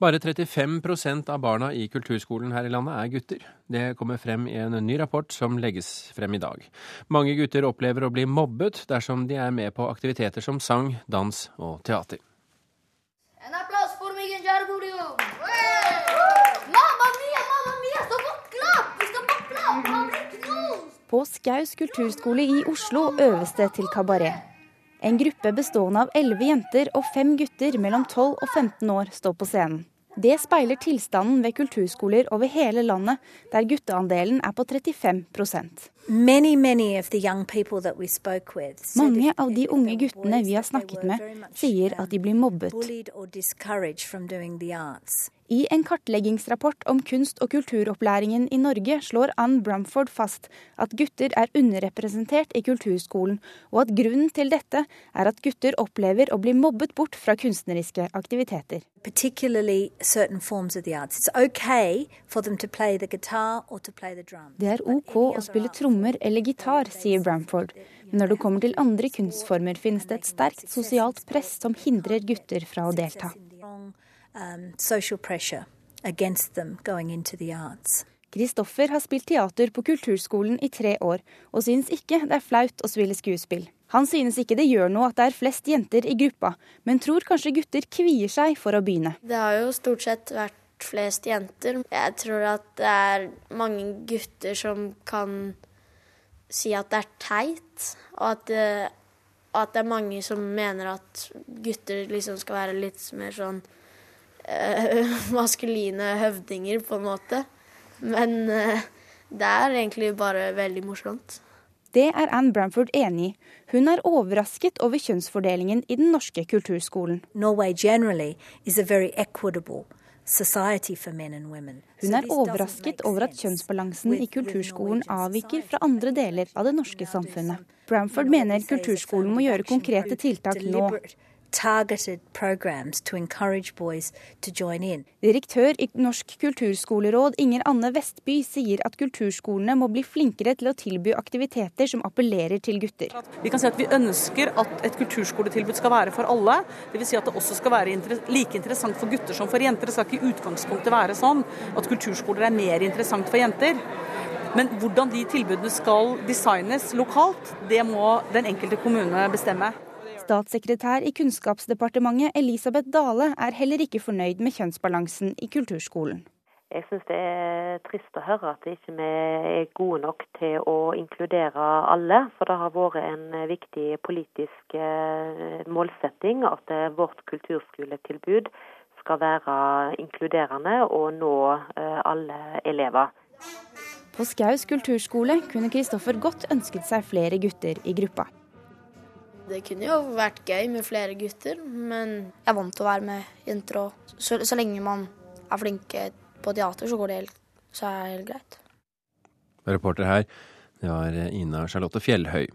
Bare 35% av barna i kulturskolen her i landet er gutter. Det kommer frem i en ny rapport som legges frem i dag. Mange gutter opplever å bli mobbet dersom de er med på aktiviteter som sang, dans og teater. En applaus for Miguel Jarburio! Mamma mia, mamma mia, så vakla! Vi skal vakla! Han blir knust! På Skaus kulturskole i Oslo øves det til kabaret. En gruppe bestående av elleve jenter og fem gutter mellom 12 og 15 år står på scenen. Det speiler tilstanden ved kulturskoler over hele landet, der gutteandelen er på 35% Many, many of the young people that we spoke with Mange av de unge guttene vi har snakket med, sier at de blir mobbet. I en kartleggingsrapport om kunst- og kulturopplæringen i Norge slår Ann Brumford fast at gutter er underrepresentert i kulturskolen, og at grunnen til dette er at gutter opplever å bli mobbet bort fra kunstneriske aktiviteter. Det er OK å spille trommer eller gitar, sier Bramford. Men når det kommer til andre kunstformer, finnes det et sterkt sosialt press som hindrer gutter fra å delta. Um, social pressure against them going into the arts. Kristoffer har spilt teater på kulturskolen i tre år, og synes ikke det er flaut å spille skuespill. Han synes ikke det gjør noe at det er flest jenter i gruppa, men tror kanskje gutter kvier seg for å begynne. Det har jo stort sett vært flest jenter. Jeg tror at det er mange gutter som kan si at det er teit, og at det, og at det er mange som mener at gutter liksom skal være litt mer sånn eh, maskuline høvdinger, på en måte. Men eh, det er egentlig bare veldig morsomt. Det er Anne Bramford enig i. Hun er overrasket over kjønnsfordelingen i den norske kulturskolen. Norway generally is a very equitable for men and women. Hun er overrasket over at kjønnsbalansen i kulturskolen avviker fra andre deler av det norske samfunnet. Bramford mener kulturskolen må gjøre konkrete tiltak nå. Deliberate, Targeted programs to encourage boys to join in. Direktør i Norsk kulturskoleråd Inger Anne Vestby sier at kulturskolene må bli flinkere til å tilby aktiviteter som appellerer til gutter. Vi kan si at vi ønsker at et kulturskoletilbud skal være for alle. Dvs. Si at det også skal være like interessant for gutter som for jenter. Det skal ikke i utgangspunktet være sånn at kulturskoler er mer interessant for jenter. Men hvordan de tilbudene skal designes lokalt, det må den enkelte kommune bestemme. Statssekretær i Kunnskapsdepartementet Elisabeth Dale er heller ikke fornøyd med kjønnsbalansen i kulturskolen. Jeg syns det er trist å høre at vi ikke er gode nok til å inkludere alle. For det har vært en viktig politisk eh, målsetting at eh, vårt kulturskoletilbud skal være inkluderende og nå eh, alle elever. På Skaus kulturskole kunne Kristoffer godt ønsket seg flere gutter i gruppa. Det kunne jo vært gøy med flere gutter, men jeg er vant til å være med jenter òg. Så, så lenge man er flinke på teater, så går det helt, så er det helt greit. Reporter her, det var Ina Charlotte Fjellhøy.